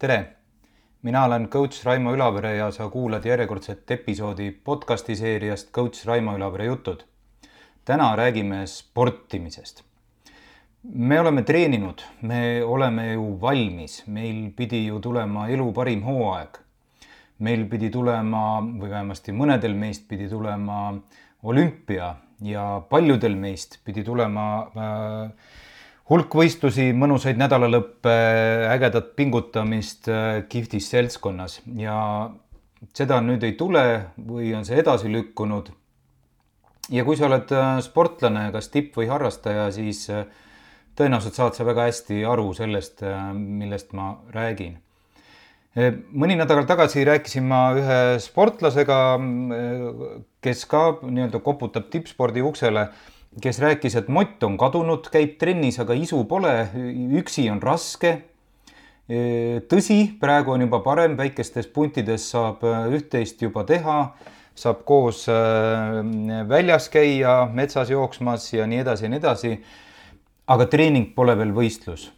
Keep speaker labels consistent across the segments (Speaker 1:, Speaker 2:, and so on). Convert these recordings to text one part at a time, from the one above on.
Speaker 1: tere, mina olen coach Raimo Ülavere ja sa kuulad järjekordset episoodi podcasti seeriast Coach Raimo Ülavere jutud. täna räägime sportimisest. me oleme treeninud, me oleme ju valmis, meil pidi ju tulema elu parim hooaeg. meil pidi tulema või vähemasti mõnedel meist pidi tulema olümpia ja paljudel meist pidi tulema äh, hulk võistlusi, mõnusaid nädalalõppe, ägedat pingutamist äh, kihvtis seltskonnas ja seda nüüd ei tule või on see edasi lükkunud. ja kui sa oled äh, sportlane, kas tipp või harrastaja, siis äh, tõenäoliselt saad sa väga hästi aru sellest, millest ma räägin. mõni nädal tagasi rääkisin ma ühe sportlasega, kes ka nii-öelda koputab tippspordi uksele kes rääkis, et mott on kadunud, käib trennis, aga isu pole, üksi on raske. tõsi, praegu on juba parem, väikestes puntides saab üht-teist juba teha, saab koos väljas käia, metsas jooksmas ja nii edasi ja nii edasi. aga treening pole veel võistlus.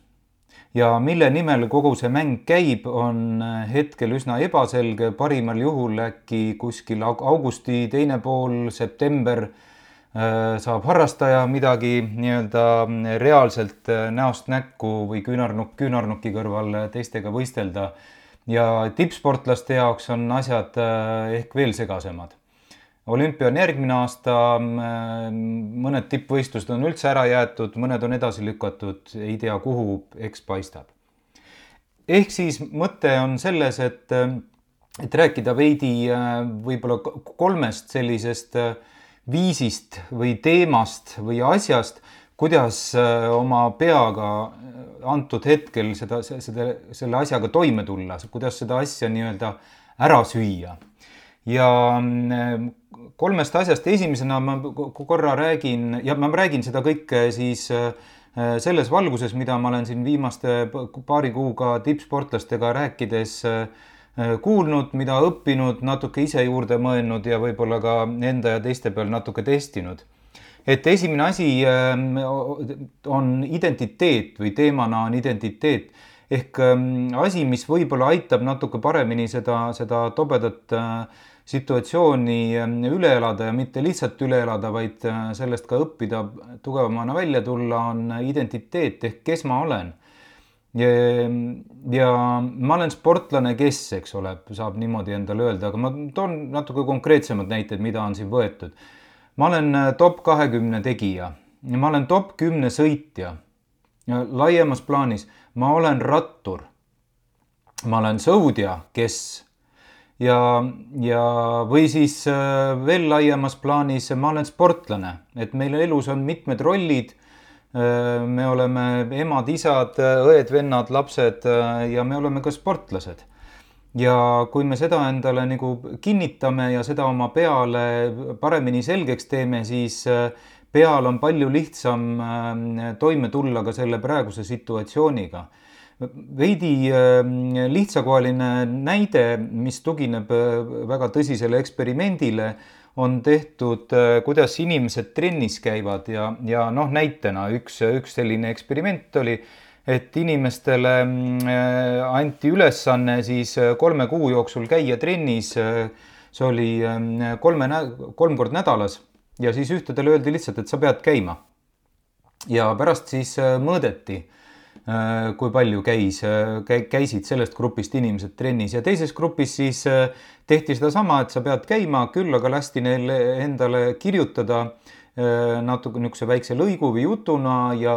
Speaker 1: ja mille nimel kogu see mäng käib, on hetkel üsna ebaselge, parimal juhul äkki kuskil augusti teine pool, september Äh, saab harrastaja midagi nii-öelda reaalselt äh, näost näkku või küünarnukk küünarnuki kõrval teistega võistelda. ja tippsportlaste jaoks on asjad äh, ehk veel segasemad. olümpia on järgmine aasta, mõned tippvõistlused on üldse ära jäetud, mõned on edasi lükatud, ei tea, kuhu, eks paistab. ehk siis mõte on selles, et, et rääkida veidi võib-olla kolmest sellisest äh, viisist või teemast või asjast, kuidas äh, oma peaga äh, antud hetkel seda, seda, selle asjaga toime tulla, kuidas seda asja nii-öelda ära süüa. ja äh, kolmest asjast esimesena ma korra räägin ja ma räägin seda kõike siis selles valguses, mida ma olen siin viimaste paari kuuga tippsportlastega rääkides äh, Äh, kuulnud, mida õppinud, natuke ise juurde mõelnud ja võib-olla ka enda ja teiste peal natuke testinud. et esimene asi ähm, on identiteet või teemana on identiteet. Ehk ähm, asi, mis võib-olla aitab natuke paremini seda, seda tobedat äh, situatsiooni ähm, üle elada ja mitte lihtsalt üle elada, vaid äh, sellest ka õppida, tugevamana välja tulla, on identiteet. Ehk kes ma olen ja, ma olen sportlane, kes, eks ole, saab niimoodi endale öelda, aga ma toon natuke konkreetsemad näited, mida on siin võetud. ma olen äh, top kahekümne tegija ja ma olen top kümne sõitja. laiemas plaanis ma olen rattur. ma olen sõudja, kes ja, ja, või siis äh, veel laiemas plaanis ma olen sportlane, et meil elus on mitmed rollid me oleme emad-isad, õed-vennad, lapsed ja me oleme ka sportlased. ja kui me seda endale nagu kinnitame ja seda oma peale paremini selgeks teeme, siis peal on palju lihtsam toime tulla ka selle praeguse situatsiooniga veidi lihtsakoeline näide, mis tugineb väga tõsisele eksperimendile on tehtud, äh, kuidas inimesed trennis käivad ja, ja noh, näitena üks, üks selline eksperiment oli, et inimestele äh, anti ülesanne siis äh, kolme kuu jooksul käia trennis. see oli ähm, kolme, kolm kord nädalas ja siis ühtedele öeldi lihtsalt, et sa pead käima. ja pärast siis mõõdeti kui palju käis, äh, käisid sellest grupist inimesed trennis ja teises grupis siis äh, tehti sedasama, et sa pead käima, küll aga lasti neil endale kirjutada natuke niisuguse väikse lõigu või jutuna ja,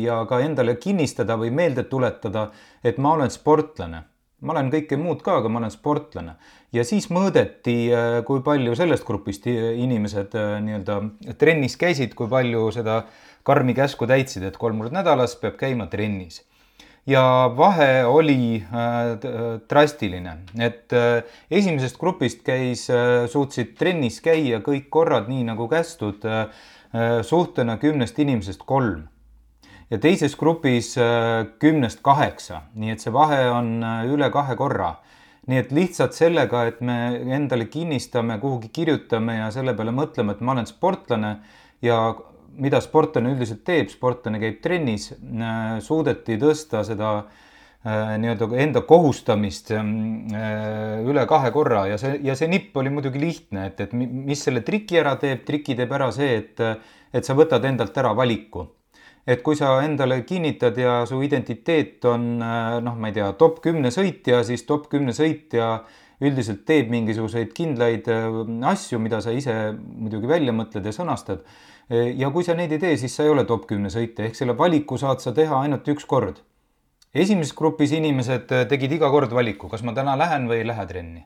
Speaker 1: ja ka endale kinnistada või meelde tuletada, et ma olen sportlane. ma olen kõike muud ka, aga ma olen sportlane. ja siis mõõdeti, kui palju sellest grupist inimesed nii-öelda trennis käisid, kui palju seda äh, karmi käsku täitsid, et kolm korda nädalas peab käima trennis. ja vahe oli äh, drastiline, et äh, esimesest grupist käis äh,, suutsid trennis käia kõik korrad nii nagu kästud suhtena kümnest inimesest kolm ja teises grupis kümnest kaheksa, nii et see vahe on üle kahe korra nii et lihtsalt sellega, et me endale kinnistame, kuhugi kirjutame ja selle peale mõtleme, et ma olen sportlane ja mida sportlane üldiselt teeb, sportlane käib trennis, äh, suudeti tõsta seda nii-öelda enda kohustamist üle kahe korra ja see, ja see nipp oli muidugi lihtne, et, et mis selle triki ära teeb, triki teeb ära see, et, et sa võtad endalt ära valiku et kui sa endale kinnitad ja su identiteet on noh, ma ei tea, top kümne sõitja, siis top kümne sõitja üldiselt teeb mingisuguseid kindlaid asju, mida sa ise muidugi välja mõtled ja sõnastad. Ja kui sa neid ei tee, siis sa ei ole top kümne sõitja, ehk selle valiku saad sa teha ainult üks kord esimeses grupis inimesed äh, tegid iga kord valiku, kas ma täna lähen või ei lähe trenni.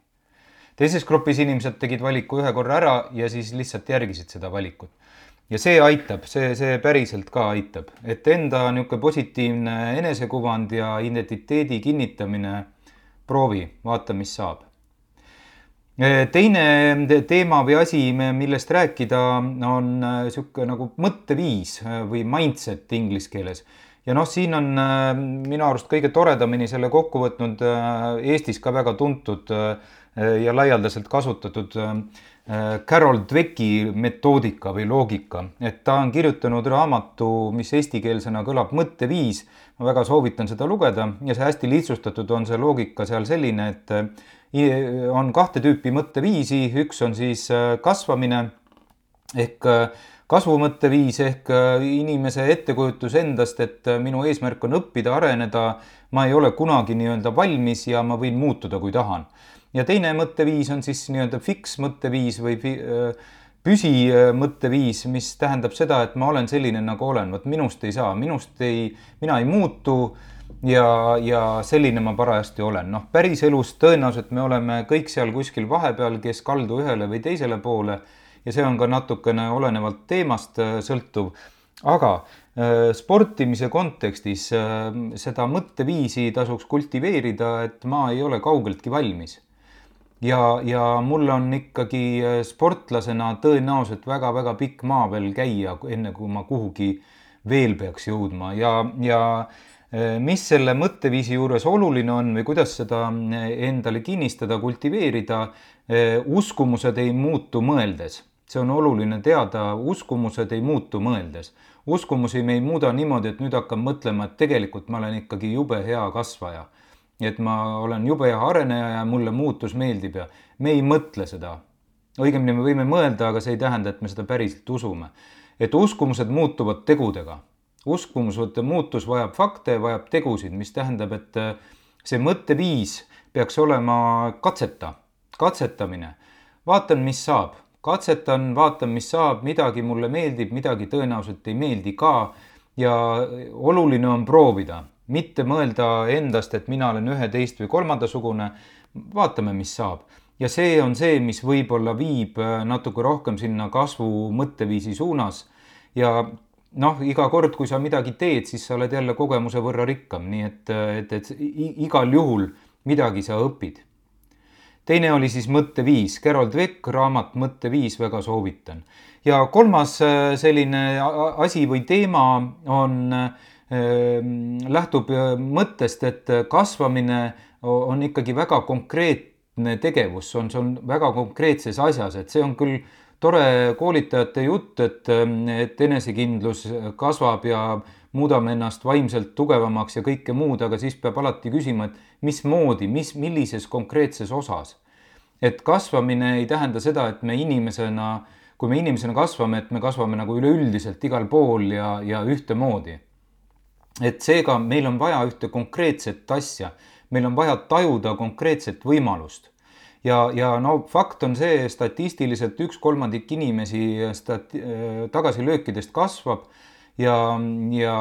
Speaker 1: teises grupis inimesed tegid valiku ühe korra ära ja siis lihtsalt järgisid seda valikut. ja see aitab, see, see päriselt ka aitab, et enda niisugune positiivne enesekuvand ja identiteedi kinnitamine, proovi, vaata, mis saab teine teema või asi, millest rääkida, on niisugune äh, nagu mõtteviis või mindset inglise keeles. Ja noh, siin on äh, minu arust kõige toredamini selle kokku võtnud äh, Eestis ka väga tuntud äh, ja laialdaselt kasutatud Carol Dwecki metoodika või loogika, et ta on kirjutanud raamatu, mis eestikeelsena kõlab Mõtteviis. ma väga soovitan seda lugeda ja see hästi lihtsustatud on see loogika seal selline, et on kahte tüüpi mõtteviisi, üks on siis kasvamine ehk kasvumõtteviis ehk äh, inimese ettekujutus endast, et äh, minu eesmärk on õppida, areneda, ma ei ole kunagi nii-öelda valmis ja ma võin muutuda, kui tahan. Ja teine mõtteviis on siis nii-öelda fiks mõtteviis või äh, püsimõtteviis, mis tähendab seda, et ma olen selline, nagu olen, vot minust ei saa, minust ei, mina ei muutu ja, ja selline ma parajasti olen. noh, päriselus tõenäoliselt me oleme kõik seal kuskil vahepeal, kes kaldu ühele või teisele poole ja see on ka natukene olenevalt teemast äh, sõltuv. aga äh, sportimise kontekstis äh, seda mõtteviisi tasuks kultiveerida, et ma ei ole kaugeltki valmis. Ja, ja mul on ikkagi sportlasena tõenäoliselt väga-väga pikk maa veel käia, enne kui ma kuhugi veel peaks jõudma ja, ja mis selle mõtteviisi juures oluline on või kuidas seda endale kinnistada, kultiveerida, uskumused ei muutu mõeldes see on oluline teada, uskumused ei muutu mõeldes. uskumusi me ei muuda niimoodi, et nüüd hakkan mõtlema, et tegelikult ma olen ikkagi jube hea kasvaja. Et ma olen jube hea areneja ja mulle muutus meeldib ja me ei mõtle seda. õigemini me võime mõelda, aga see ei tähenda, et me seda päriselt usume. et uskumused muutuvad tegudega. uskumused muutus vajab fakte, vajab tegusid, mis tähendab, et see mõtteviis peaks olema katseta, katsetamine. vaatan, mis saab katsetan, vaatan, mis saab, midagi mulle meeldib, midagi tõenäoliselt ei meeldi ka. ja oluline on proovida, mitte mõelda endast, et mina olen ühe, teist või kolmandasugune. vaatame, mis saab ja see on see, mis võib-olla viib äh, natuke rohkem sinna kasvu mõtteviisi suunas. ja noh, iga kord, kui sa midagi teed, siis sa oled jälle kogemuse võrra rikkam, nii et, et, et igal juhul midagi sa õpid teine oli siis Mõtteviis, Carol Dweck, raamat Mõtteviis, väga soovitan. ja kolmas äh, selline asi või teema on, ähm, lähtub äh, mõttest, et kasvamine on ikkagi väga konkreetne tegevus, on, see on väga konkreetses asjas, et see on küll tore koolitajate jutt, et, ähm, et enesekindlus kasvab ja muudame ennast vaimselt tugevamaks ja kõike muud, aga siis peab alati küsima, et mismoodi, mis, millises konkreetses osas. et kasvamine ei tähenda seda, et me inimesena, kui me inimesena kasvame, et me kasvame nagu üleüldiselt igal pool ja, ja ühtemoodi. Et seega meil on vaja ühte konkreetset asja, meil on vaja tajuda konkreetset võimalust. Ja, ja no fakt on see, statistiliselt üks kolmandik inimesi stat-, tagasilöökidest kasvab. Ja, ja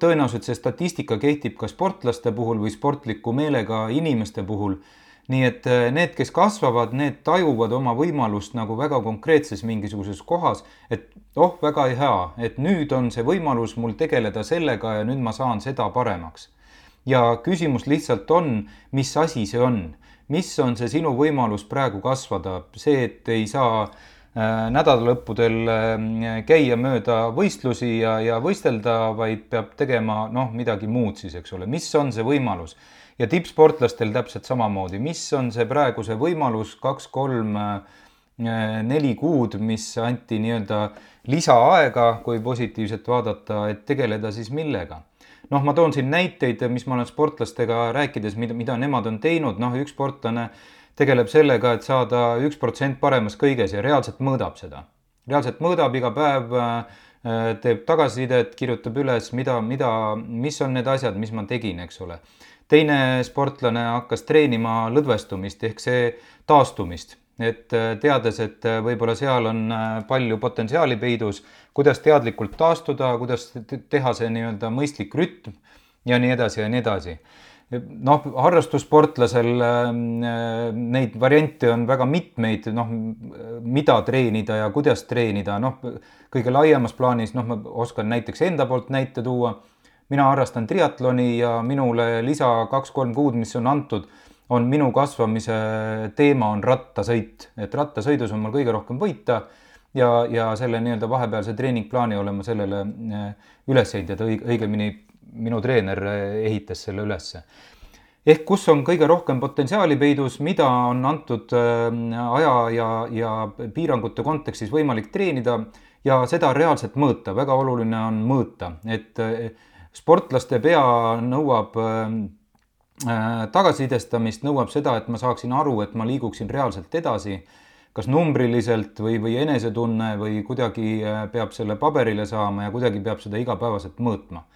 Speaker 1: tõenäoliselt see statistika kehtib ka sportlaste puhul või sportliku meelega inimeste puhul. Nii et äh, need, kes kasvavad, need tajuvad oma võimalust nagu väga konkreetses mingisuguses kohas, et oh, väga hea, et nüüd on see võimalus mul tegeleda sellega ja nüüd ma saan seda paremaks. ja küsimus lihtsalt on, mis asi see on, mis on see sinu võimalus praegu kasvada, see, et ei saa Äh, nädalalõppudel äh, käia mööda võistlusi ja, ja võistelda, vaid peab tegema noh, midagi muud siis, eks ole, mis on see võimalus. Ja tippsportlastel täpselt samamoodi, mis on see praegu see võimalus, kaks-kolm, äh, neli kuud, mis anti nii-öelda lisaaega, kui positiivselt vaadata, et tegeleda siis millega. noh, ma toon siin näiteid, mis ma olen sportlastega rääkides, mida, mida nemad on teinud, noh, üks sportlane tegeleb sellega, et saada üks protsent paremas kõiges ja reaalselt mõõdab seda. reaalselt mõõdab iga päev äh, teeb tagasisidet, kirjutab üles, mida, mida, mis on need asjad, mis ma tegin, eks ole. Teine sportlane hakkas treenima lõdvestumist ehk see taastumist, et äh, teades, et äh, võib-olla seal on äh, palju potentsiaali peidus, kuidas teadlikult taastuda, kuidas teha see nii-öelda mõistlik rütm ja nii edasi ja nii edasi noh, harrastussportlasel neid variante on väga mitmeid, noh, mida treenida ja kuidas treenida, noh, kõige laiemas plaanis, noh, ma oskan näiteks enda poolt näite tuua. Mina harrastan triatloni ja minule lisa kaks-kolm kuud, mis on antud, on minu kasvamise teema on rattasõit, et rattasõidus on mul kõige rohkem võita ja, ja selle nii-öelda vahepealse treeningplaani olen ma sellele üles ehitatud, õigemini minu treener ehitas selle ülesse. Ehk kus on kõige rohkem potentsiaali peidus, mida on antud aja ja, ja piirangute kontekstis võimalik treenida ja seda reaalselt mõõta, väga oluline on mõõta, et eh, sportlaste pea nõuab eh, tagasisidestamist, nõuab seda, et ma saaksin aru, et ma liiguksin reaalselt edasi, kas numbriliselt või, või enesetunne või kuidagi eh, peab selle paberile saama ja kuidagi peab seda igapäevaselt mõõtma.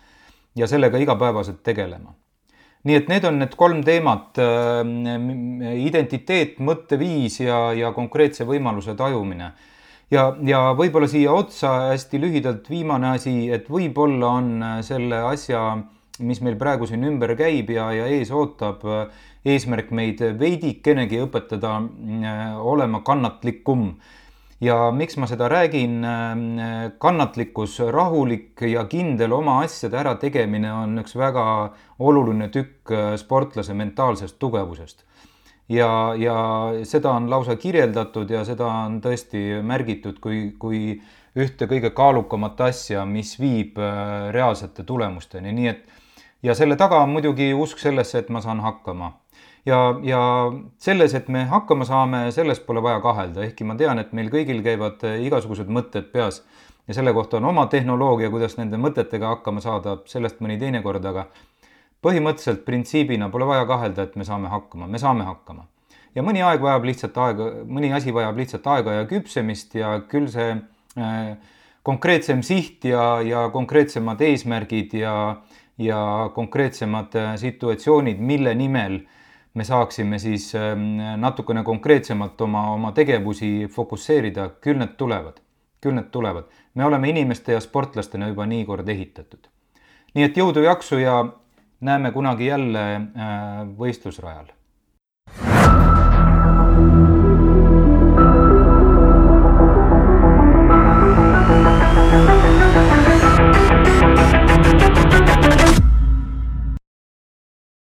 Speaker 1: ja sellega igapäevaselt tegelema. nii et need on need kolm teemat, identiteet, mõtteviis ja, ja konkreetse võimaluse tajumine ja, ja võib-olla siia otsa hästi lühidalt viimane asi, et võib-olla on äh, selle asja, mis meil praegu siin ümber käib ja, ja ees ootab, äh, eesmärk meid veidikenegi õpetada äh, olema kannatlikum. ja miks ma seda räägin, kannatlikkus, rahulik ja kindel oma asjade ärategemine on üks väga oluline tükk sportlase mentaalsest tugevusest ja, ja seda on lausa kirjeldatud ja seda on tõesti märgitud kui, kui ühte kõige kaalukamat asja, mis viib äh, reaalsete tulemusteni, nii et ja selle taga on muidugi usk sellesse, et ma saan hakkama. ja, ja selles, et me hakkama saame, selles pole vaja kahelda, ehkki ma tean, et meil kõigil käivad äh, igasugused mõtted peas ja selle kohta on oma tehnoloogia, kuidas nende mõtetega hakkama saada, sellest mõni teine kord, aga põhimõtteliselt printsiibina pole vaja kahelda, et me saame hakkama, me saame hakkama. ja mõni aeg vajab lihtsalt aega, mõni asi vajab lihtsalt aega ja küpsemist ja küll see äh, konkreetsem siht ja, ja konkreetsemad eesmärgid ja, ja konkreetsemad äh, situatsioonid, mille nimel me saaksime siis äh, natukene konkreetsemalt oma, oma tegevusi fokusseerida, küll need tulevad, küll need tulevad. me oleme inimeste ja sportlastena juba nii kord ehitatud. nii et jõudu, jaksu ja näeme kunagi jälle äh, võistlusrajal